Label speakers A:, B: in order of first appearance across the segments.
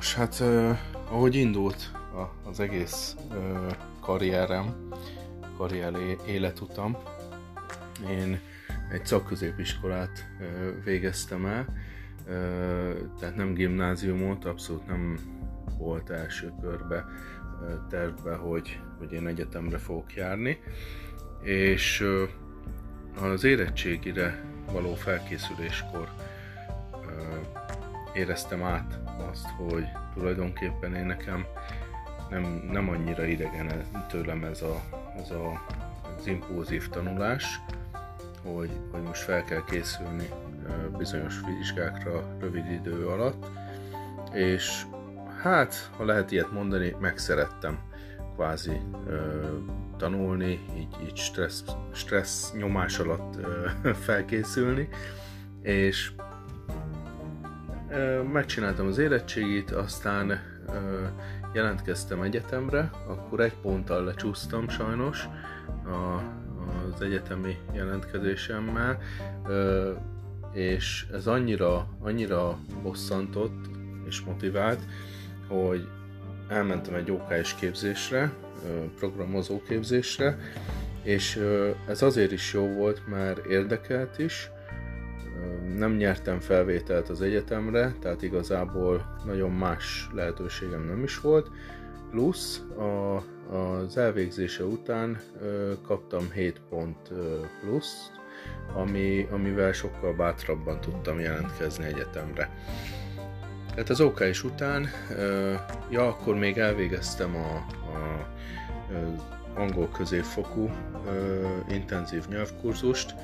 A: Nos, hát uh, ahogy indult a, az egész uh, karrierem, karrier életutam, én egy szakközépiskolát uh, végeztem el, uh, tehát nem gimnáziumot, abszolút nem volt első körbe uh, tervbe, hogy, hogy én egyetemre fogok járni, és uh, az érettségire való felkészüléskor éreztem át azt, hogy tulajdonképpen én nekem nem, nem annyira idegen tőlem ez, a, ez a, az impulzív tanulás, hogy, hogy most fel kell készülni bizonyos vizsgákra rövid idő alatt, és hát, ha lehet ilyet mondani, megszerettem kvázi ö, tanulni, így, így stressz, stressz nyomás alatt ö, felkészülni, és megcsináltam az érettségit, aztán jelentkeztem egyetemre, akkor egy ponttal lecsúsztam sajnos a, az egyetemi jelentkezésemmel, és ez annyira, annyira bosszantott és motivált, hogy elmentem egy OK képzésre, programozó képzésre, és ez azért is jó volt, mert érdekelt is, nem nyertem felvételt az egyetemre, tehát igazából nagyon más lehetőségem nem is volt, plusz a, az elvégzése után kaptam 7 pont plusz, ami, amivel sokkal bátrabban tudtam jelentkezni egyetemre. Tehát az OK is után, ö, ja, akkor még elvégeztem a, a, angol középfokú intenzív nyelvkurzust,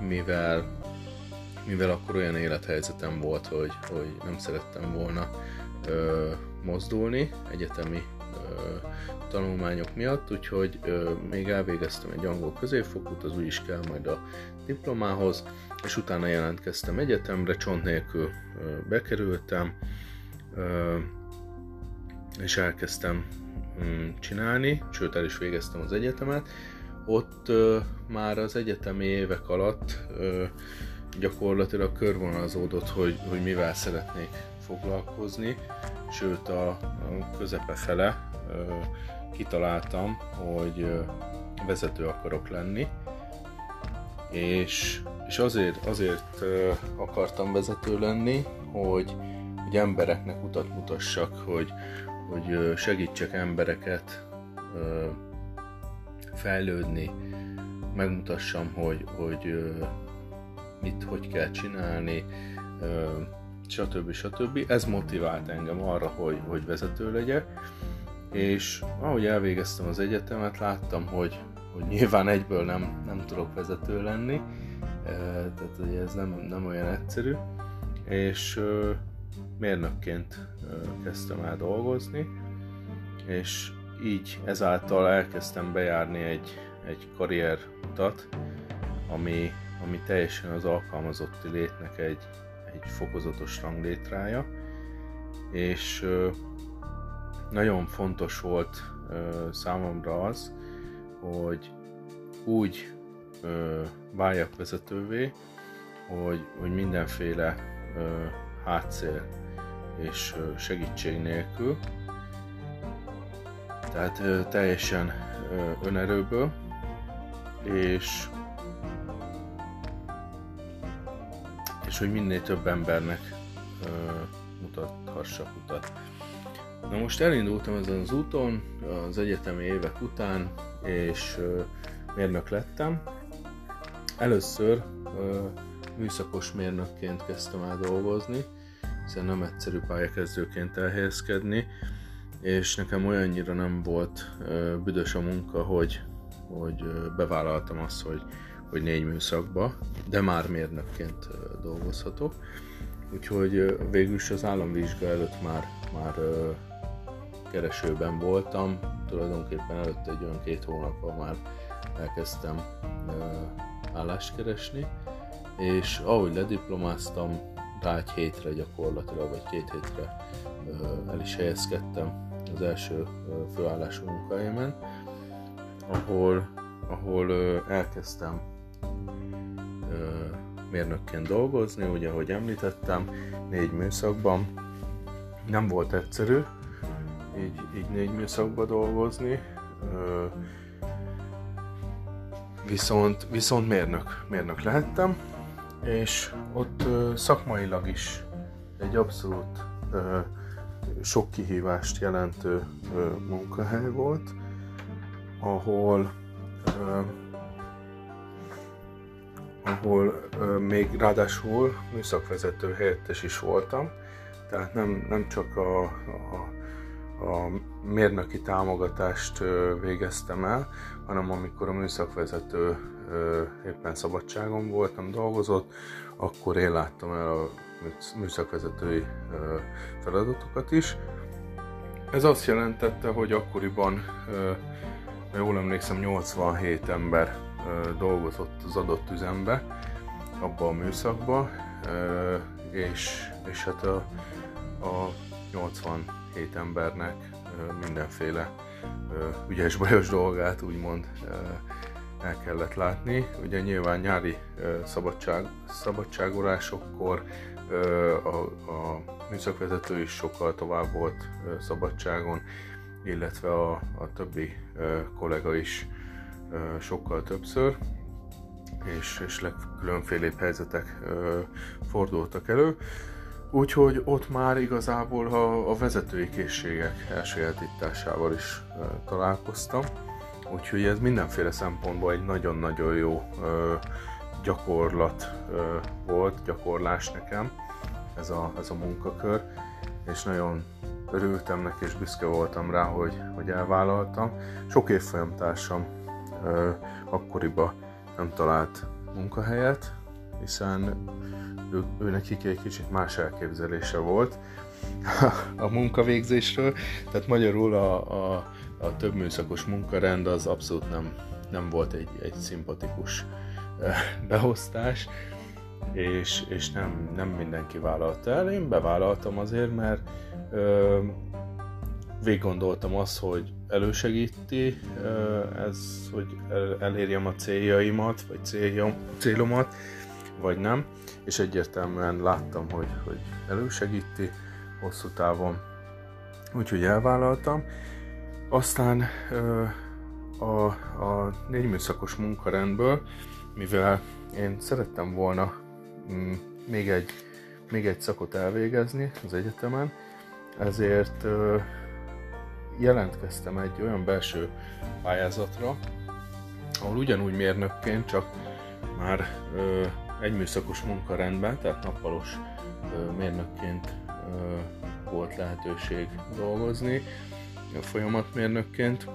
A: mivel mivel akkor olyan élethelyzetem volt, hogy, hogy nem szerettem volna ö, mozdulni egyetemi ö, tanulmányok miatt, úgyhogy ö, még elvégeztem egy angol középfokút, az úgy is kell majd a diplomához, és utána jelentkeztem egyetemre, csont nélkül ö, bekerültem, ö, és elkezdtem mm, csinálni, sőt el is végeztem az egyetemet. Ott ö, már az egyetemi évek alatt ö, gyakorlatilag körvonalazódott, hogy, hogy mivel szeretnék foglalkozni, sőt a, a közepe fele kitaláltam, hogy vezető akarok lenni, és, és azért, azért akartam vezető lenni, hogy, hogy embereknek utat mutassak, hogy, hogy segítsek embereket fejlődni, megmutassam, hogy, hogy mit, hogy kell csinálni, stb. stb. Ez motivált engem arra, hogy, hogy vezető legyek, és ahogy elvégeztem az egyetemet, láttam, hogy, hogy nyilván egyből nem, nem tudok vezető lenni, tehát hogy ez nem, nem olyan egyszerű, és mérnökként kezdtem el dolgozni, és így ezáltal elkezdtem bejárni egy, egy karrierutat, ami, ami teljesen az alkalmazotti létnek egy, egy fokozatos ranglétrája, és nagyon fontos volt számomra az, hogy úgy váljak vezetővé, hogy, hogy mindenféle hátszél és segítség nélkül, tehát teljesen önerőből, és és hogy minél több embernek ö, mutathassak utat. Na most elindultam ezen az úton az egyetemi évek után, és ö, mérnök lettem. Először ö, műszakos mérnökként kezdtem el dolgozni, hiszen nem egyszerű pályakezdőként elhelyezkedni, és nekem olyannyira nem volt ö, büdös a munka, hogy, hogy bevállaltam azt, hogy hogy négy műszakba, de már mérnökként dolgozhatok. Úgyhogy végül is az államvizsga előtt már, már keresőben voltam, tulajdonképpen előtte egy olyan két hónappal már elkezdtem állást keresni, és ahogy lediplomáztam, rá egy hétre gyakorlatilag, vagy két hétre el is helyezkedtem az első főállású munkahelyemen, ahol, ahol elkezdtem mérnökként dolgozni, ugye ahogy említettem, négy műszakban, nem volt egyszerű így, így négy műszakba dolgozni, viszont, viszont mérnök, mérnök lehettem, és ott szakmailag is egy abszolút sok kihívást jelentő munkahely volt, ahol ahol még ráadásul műszakvezető helyettes is voltam, tehát nem, nem csak a, a, a mérnöki támogatást végeztem el, hanem amikor a műszakvezető éppen szabadságon voltam, dolgozott, akkor én láttam el a műszakvezetői feladatokat is. Ez azt jelentette, hogy akkoriban, ha jól emlékszem, 87 ember dolgozott az adott üzembe, abba a műszakba, és, és hát a, a 87 embernek mindenféle ügyes-bajos dolgát úgymond el kellett látni. Ugye nyilván nyári szabadság, szabadságolásokkor a, a műszakvezető is sokkal tovább volt szabadságon, illetve a, a többi kollega is sokkal többször, és, és legkülönfélébb helyzetek fordultak elő. Úgyhogy ott már igazából a, a vezetői készségek elsajátításával is találkoztam. Úgyhogy ez mindenféle szempontból egy nagyon-nagyon jó gyakorlat volt, gyakorlás nekem ez a, ez a munkakör, és nagyon örültem neki, és büszke voltam rá, hogy, hogy elvállaltam. Sok évfolyamtársam akkoriban nem talált munkahelyet, hiszen ő, ő nekik egy kicsit más elképzelése volt a munkavégzésről, tehát magyarul a, a, a több műszakos munkarend az abszolút nem, nem volt egy, egy szimpatikus beosztás, és, és nem, nem mindenki vállalta el. Én bevállaltam azért, mert ö, végig gondoltam azt, hogy elősegíti ez, hogy elérjem a céljaimat, vagy céljom, célomat, vagy nem, és egyértelműen láttam, hogy, hogy elősegíti hosszú távon, úgyhogy elvállaltam. Aztán a, a négy műszakos munkarendből, mivel én szerettem volna mm, még egy, még egy szakot elvégezni az egyetemen, ezért jelentkeztem egy olyan belső pályázatra, ahol ugyanúgy mérnökként, csak már ö, egy műszakos munkarendben, tehát nappalos ö, mérnökként ö, volt lehetőség dolgozni, folyamatmérnökként.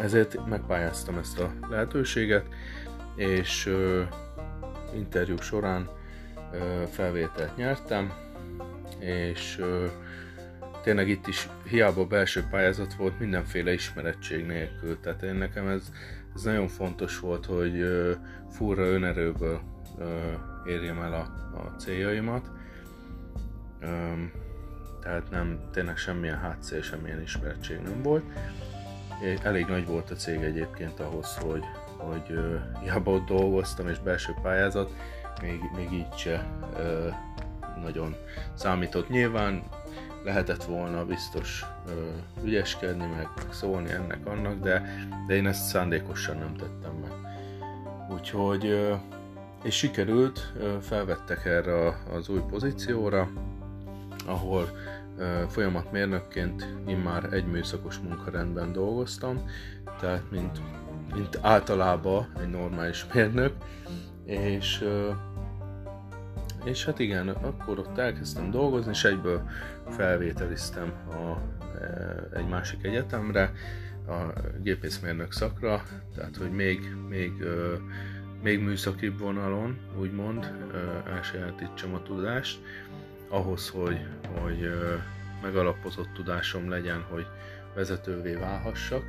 A: Ezért megpályáztam ezt a lehetőséget, és ö, interjú során ö, felvételt nyertem, és ö, tényleg itt is hiába belső pályázat volt, mindenféle ismerettség nélkül. Tehát én nekem ez, ez nagyon fontos volt, hogy furra önerőből érjem el a, a céljaimat. Tehát nem, tényleg semmilyen hátszél, semmilyen ismertség nem volt. Elég nagy volt a cég egyébként ahhoz, hogy, hogy hiába ott dolgoztam és belső pályázat, még, még így se nagyon számított. Nyilván lehetett volna biztos ö, ügyeskedni, meg, szólni ennek, annak, de, de én ezt szándékosan nem tettem meg. Úgyhogy, ö, és sikerült, ö, felvettek erre az új pozícióra, ahol folyamatmérnökként immár egy műszakos munkarendben dolgoztam, tehát mint, mint általában egy normális mérnök, és és hát igen, akkor ott elkezdtem dolgozni, és egyből felvételiztem a, e, egy másik egyetemre, a gépészmérnök szakra, tehát hogy még, még, még műszakibb vonalon, úgymond, elsajátítsam a tudást, ahhoz, hogy, hogy megalapozott tudásom legyen, hogy vezetővé válhassak.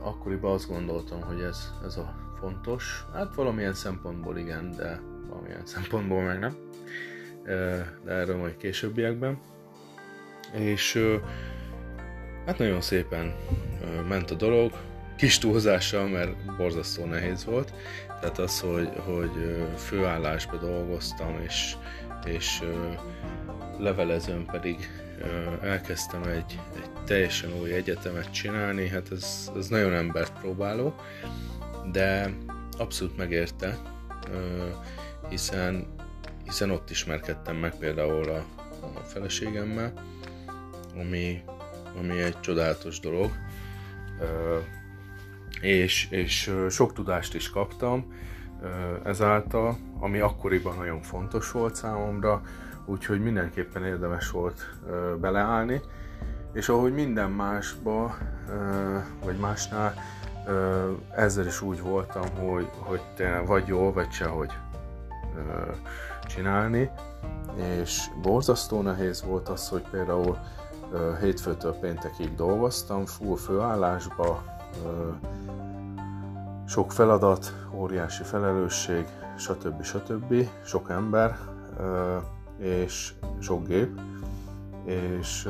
A: Akkoriban azt gondoltam, hogy ez, ez a fontos. Hát valamilyen szempontból igen, de valamilyen szempontból meg nem. De erről majd későbbiekben. És hát nagyon szépen ment a dolog, kis túlzással, mert borzasztó nehéz volt. Tehát az, hogy, hogy főállásba dolgoztam, és, és levelezőn pedig elkezdtem egy, egy teljesen új egyetemet csinálni, hát ez, ez nagyon embert próbáló, de abszolút megérte, hiszen, hiszen ott ismerkedtem meg például a, a feleségemmel, ami, ami egy csodálatos dolog, és, és sok tudást is kaptam ezáltal, ami akkoriban nagyon fontos volt számomra, úgyhogy mindenképpen érdemes volt beleállni, és ahogy minden másba, vagy másnál, ezzel is úgy voltam, hogy, hogy tényleg vagy jól, vagy sehogy csinálni, és borzasztó nehéz volt az, hogy például hétfőtől péntekig dolgoztam, full főállásba, sok feladat, óriási felelősség, stb. stb. sok ember, és sok gép, és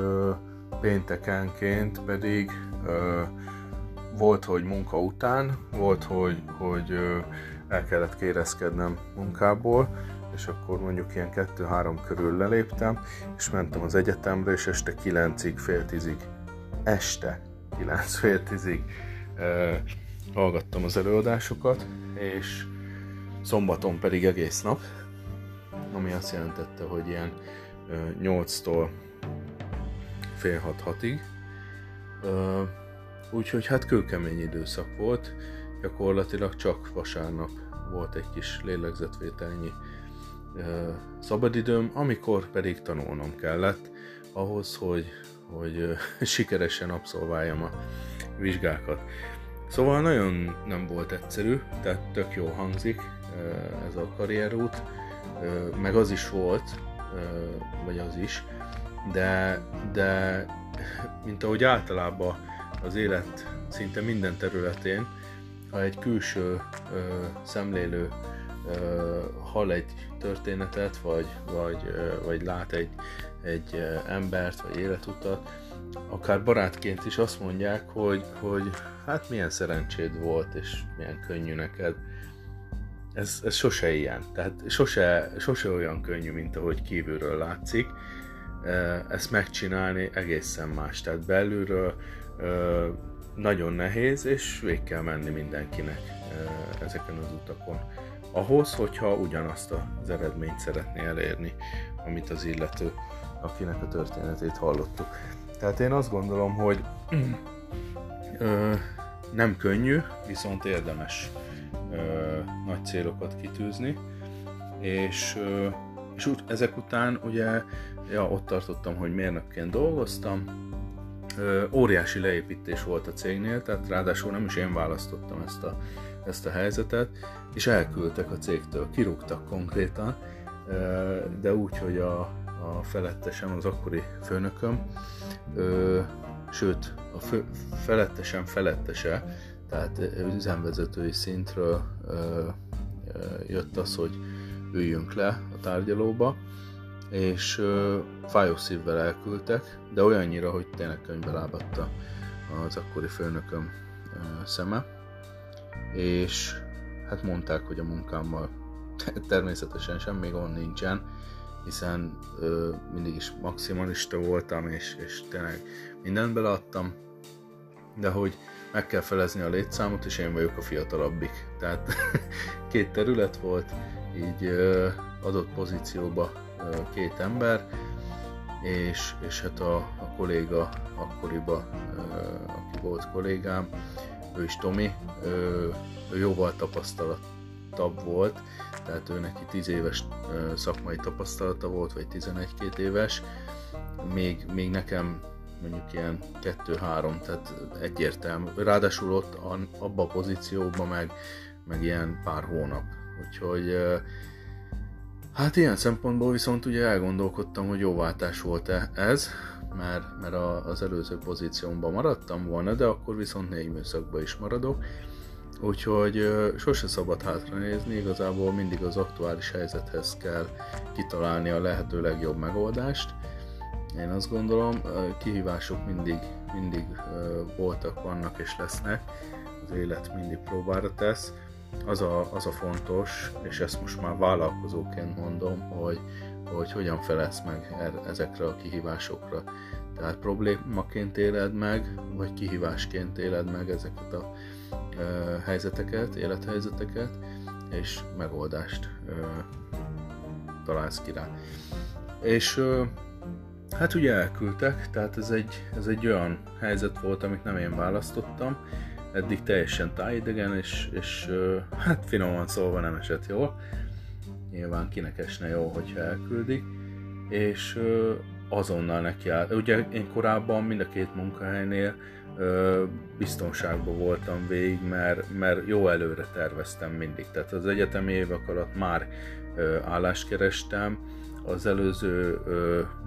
A: péntekenként pedig volt, hogy munka után, volt, hogy, hogy el kellett kérezkednem munkából, és akkor mondjuk ilyen 2-3 körül leléptem, és mentem az egyetemre, és este 9-ig, fél tízig, este 9 fél tízig eh, hallgattam az előadásokat, és szombaton pedig egész nap, ami azt jelentette, hogy ilyen 8-tól fél 6-6-ig. Úgyhogy hát kőkemény időszak volt, gyakorlatilag csak vasárnap volt egy kis lélegzetvételnyi szabadidőm, amikor pedig tanulnom kellett ahhoz, hogy, hogy sikeresen abszolváljam a vizsgákat. Szóval nagyon nem volt egyszerű, tehát tök jó hangzik ez a karrierút, meg az is volt, vagy az is, de, de mint ahogy általában az élet szinte minden területén, ha egy külső ö, szemlélő ö, hall egy történetet, vagy, vagy, ö, vagy lát egy, egy embert, vagy életutat, akár barátként is azt mondják, hogy, hogy hát milyen szerencséd volt, és milyen könnyű neked. Ez, ez sose ilyen, tehát sose, sose olyan könnyű, mint ahogy kívülről látszik. Ezt megcsinálni egészen más, tehát belülről nagyon nehéz, és végig kell menni mindenkinek ezeken az utakon. Ahhoz, hogyha ugyanazt az eredményt szeretné elérni, amit az illető, akinek a történetét hallottuk. Tehát én azt gondolom, hogy ö, nem könnyű, viszont érdemes ö, nagy célokat kitűzni, és, ö, és úgy, ezek után ugye ja, ott tartottam, hogy mérnökként dolgoztam, óriási leépítés volt a cégnél, tehát ráadásul nem is én választottam ezt a, ezt a helyzetet, és elküldtek a cégtől, kirúgtak konkrétan, de úgy, hogy a, a felettesem, az akkori főnököm, sőt, a fő, felettesem felettese, tehát üzemvezetői szintről jött az, hogy üljünk le a tárgyalóba, és ö, fájó szívvel elküldtek, de olyannyira, hogy tényleg könyvbe lábatta az akkori főnököm szeme, és hát mondták, hogy a munkámmal természetesen semmi gond nincsen, hiszen ö, mindig is maximalista voltam, és, és tényleg mindent beleadtam, de hogy meg kell felezni a létszámot, és én vagyok a fiatalabbik. Tehát két terület volt, így ö, adott pozícióba két ember, és, és hát a, a kolléga akkoriba, aki volt kollégám, ő is Tomi, ö, ő jóval tapasztalatabb volt, tehát ő neki 10 éves szakmai tapasztalata volt, vagy 11-2 éves, még, még nekem mondjuk ilyen 2-3, tehát egyértelmű. Ráadásul ott abba a pozícióban meg, meg ilyen pár hónap. Úgyhogy hát ilyen szempontból viszont ugye elgondolkodtam, hogy jó váltás volt-e ez, mert, mert az előző pozíciómban maradtam volna, de akkor viszont négy műszakban is maradok, Úgyhogy sose szabad hátranézni, igazából mindig az aktuális helyzethez kell kitalálni a lehető legjobb megoldást. Én azt gondolom, kihívások mindig, mindig voltak, vannak és lesznek, az élet mindig próbára tesz. Az a, az a fontos, és ezt most már vállalkozóként mondom, hogy, hogy hogyan felelsz meg er, ezekre a kihívásokra. Tehát problémaként éled meg, vagy kihívásként éled meg ezeket a e, helyzeteket, élethelyzeteket, és megoldást e, találsz ki rá. És e, hát ugye elküldtek, tehát ez egy, ez egy olyan helyzet volt, amit nem én választottam, eddig teljesen tájidegen, és, és hát finoman szólva nem esett jól. Nyilván kinek esne jó, hogyha elküldik. És azonnal neki áll. Ugye én korábban mind a két munkahelynél biztonságban voltam végig, mert, mert jó előre terveztem mindig. Tehát az egyetemi évek alatt már állást kerestem, az előző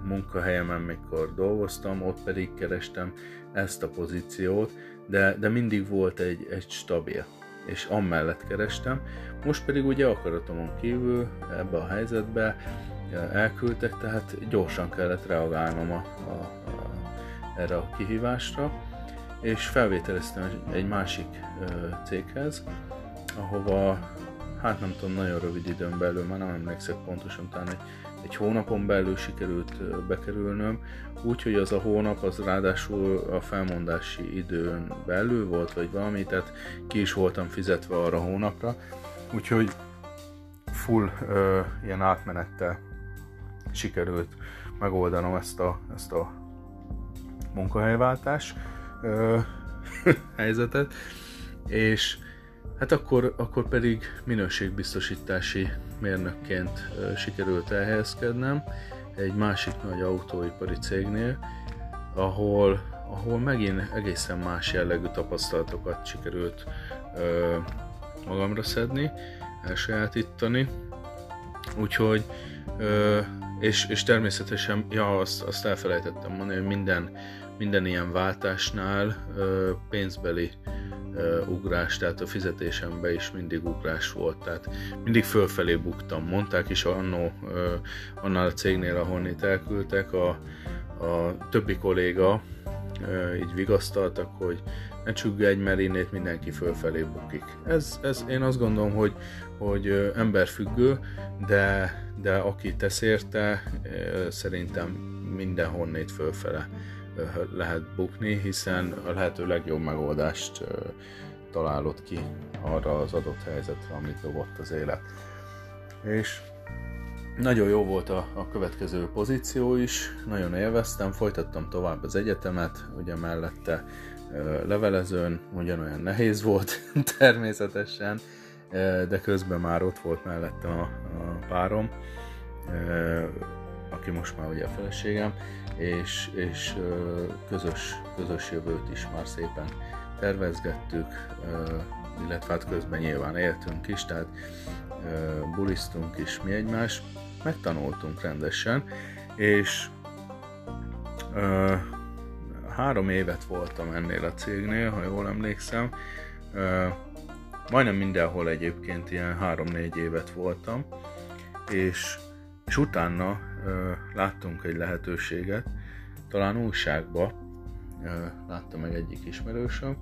A: munkahelyemen, mikor dolgoztam, ott pedig kerestem ezt a pozíciót, de, de mindig volt egy, egy stabil, és amellett kerestem. Most pedig ugye akaratomon kívül ebbe a helyzetbe elküldtek, tehát gyorsan kellett reagálnom a, a, a, erre a kihívásra, és felvételeztem egy másik ö, céghez, ahova hát nem tudom, nagyon rövid időn belül, már nem emlékszek pontosan, talán egy egy hónapon belül sikerült bekerülnöm, úgyhogy az a hónap az ráadásul a felmondási időn belül volt, vagy valami, tehát ki is voltam fizetve arra a hónapra, úgyhogy full ö, ilyen átmenettel sikerült megoldanom ezt a, ezt a munkahelyváltás ö, helyzetet, és Hát akkor, akkor pedig minőségbiztosítási mérnökként sikerült elhelyezkednem egy másik nagy autóipari cégnél, ahol, ahol megint egészen más jellegű tapasztalatokat sikerült ö, magamra szedni, elsajátítani. Úgyhogy, ö, és, és természetesen, ja, azt, azt elfelejtettem mondani, hogy minden, minden ilyen váltásnál pénzbeli ugrás, tehát a fizetésemben is mindig ugrás volt, tehát mindig fölfelé buktam. Mondták is annó, annál a cégnél, ahonnét elküldtek, a, a többi kolléga így vigasztaltak, hogy ne csüggedj, mert innét mindenki fölfelé bukik. Ez, ez én azt gondolom, hogy, hogy emberfüggő, de, de aki tesz érte, szerintem mindenhonnét fölfele lehet bukni, hiszen a lehető legjobb megoldást találod ki arra az adott helyzetre, amit dobott az élet. És nagyon jó volt a, a következő pozíció is, nagyon élveztem, folytattam tovább az egyetemet, ugye mellette levelezőn, ugyanolyan nehéz volt természetesen, de közben már ott volt mellettem a, a párom, aki most már ugye a feleségem, és, és közös, közös jövőt is már szépen tervezgettük, illetve hát közben nyilván éltünk is, tehát bulisztunk is mi egymás, megtanultunk rendesen, és három évet voltam ennél a cégnél, ha jól emlékszem, majdnem mindenhol egyébként ilyen három-négy évet voltam, és, és utána láttunk egy lehetőséget, talán újságba látta meg egyik ismerősöm,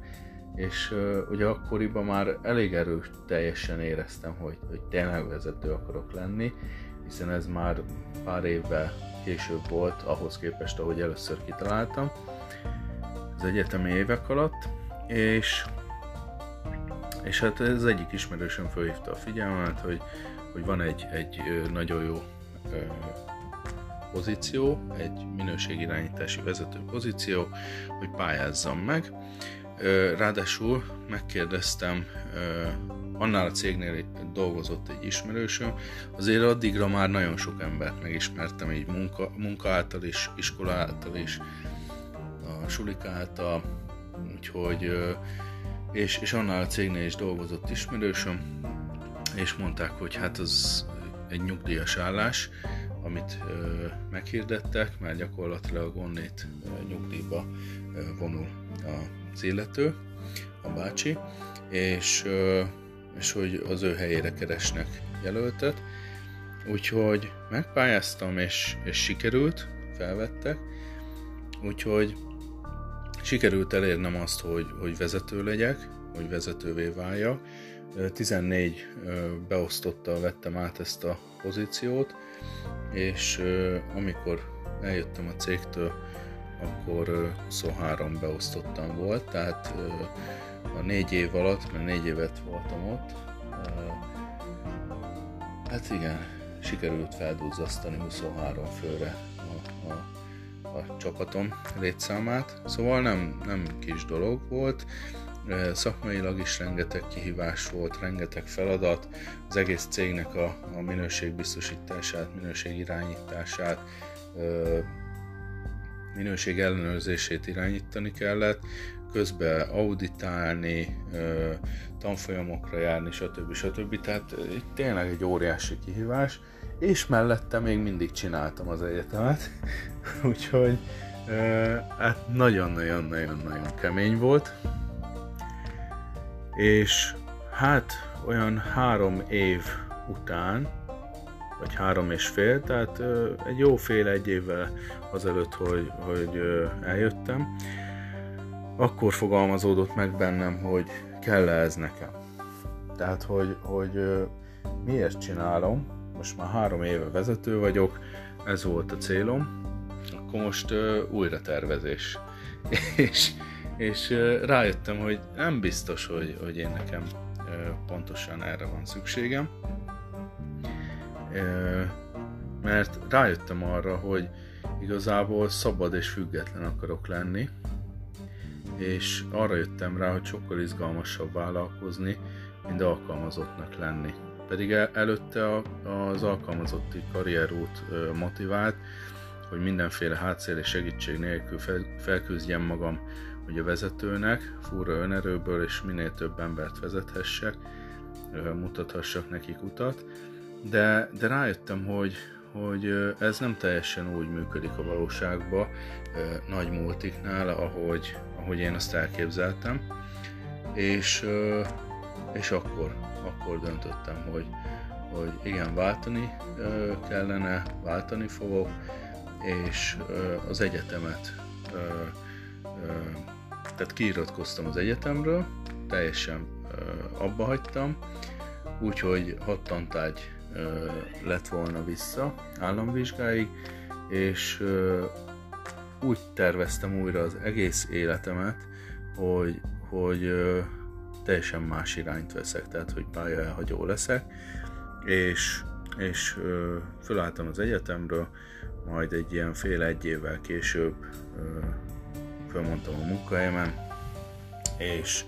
A: és ugye akkoriban már elég erős teljesen éreztem, hogy, hogy tényleg vezető akarok lenni, hiszen ez már pár évvel később volt ahhoz képest, ahogy először kitaláltam. Az egyetemi évek alatt, és és hát ez egyik ismerősöm felhívta a figyelmet, hogy, hogy van egy, egy nagyon jó pozíció, egy minőségirányítási vezető pozíció, hogy pályázzam meg. Ráadásul megkérdeztem, annál a cégnél dolgozott egy ismerősöm, azért addigra már nagyon sok embert megismertem, így munka, munka által is, iskola által is, a sulik által, úgyhogy és, és annál a cégnél is dolgozott ismerősöm, és mondták, hogy hát az egy nyugdíjas állás, amit meghirdettek, mert gyakorlatilag onnét nyugdíjba ö, vonul az illető, a bácsi, és, és hogy az ő helyére keresnek jelöltet. Úgyhogy megpályáztam, és, és sikerült, felvettek, úgyhogy sikerült elérnem azt, hogy, hogy vezető legyek, hogy vezetővé váljak, 14 beosztottal vettem át ezt a pozíciót, és amikor eljöttem a cégtől, akkor 23 beosztottam volt, tehát a négy év alatt, mert négy évet voltam ott, hát igen, sikerült feldúzzasztani 23 főre a, a, a csapatom létszámát, szóval nem, nem kis dolog volt, szakmailag is rengeteg kihívás volt, rengeteg feladat, az egész cégnek a, a minőségbiztosítását, minőségirányítását, minőség ellenőrzését irányítani kellett, közben auditálni, tanfolyamokra járni, stb. stb. Tehát itt tényleg egy óriási kihívás, és mellette még mindig csináltam az egyetemet, úgyhogy hát nagyon-nagyon-nagyon-nagyon kemény volt, és hát olyan három év után, vagy három és fél, tehát egy jó fél egy évvel azelőtt, hogy, hogy eljöttem, akkor fogalmazódott meg bennem, hogy kell ez nekem. Tehát, hogy, hogy miért csinálom, most már három éve vezető vagyok, ez volt a célom, akkor most újra tervezés. és, és rájöttem, hogy nem biztos, hogy, hogy én nekem pontosan erre van szükségem, mert rájöttem arra, hogy igazából szabad és független akarok lenni, és arra jöttem rá, hogy sokkal izgalmasabb vállalkozni, mint alkalmazottnak lenni. Pedig előtte az alkalmazotti karrierút motivált, hogy mindenféle hátszél és segítség nélkül felküzdjem magam hogy a vezetőnek, furra önerőből és minél több embert vezethessek, mutathassak nekik utat, de, de rájöttem, hogy, hogy ez nem teljesen úgy működik a valóságban nagy multiknál, ahogy, ahogy én azt elképzeltem, és, és akkor, akkor döntöttem, hogy, hogy igen, váltani kellene, váltani fogok, és az egyetemet tehát kiiratkoztam az egyetemről, teljesen abba hagytam, úgyhogy hat tantárgy lett volna vissza államvizsgáig, és úgy terveztem újra az egész életemet, hogy, hogy teljesen más irányt veszek, tehát hogy pályaelhagyó leszek, és, és fölálltam az egyetemről, majd egy ilyen fél egy évvel később fölmondtam a munkahelyemen, és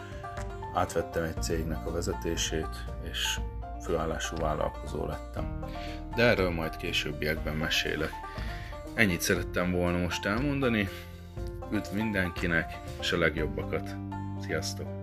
A: átvettem egy cégnek a vezetését, és főállású vállalkozó lettem. De erről majd későbbiekben mesélek. Ennyit szerettem volna most elmondani. Üdv mindenkinek, és a legjobbakat. Sziasztok!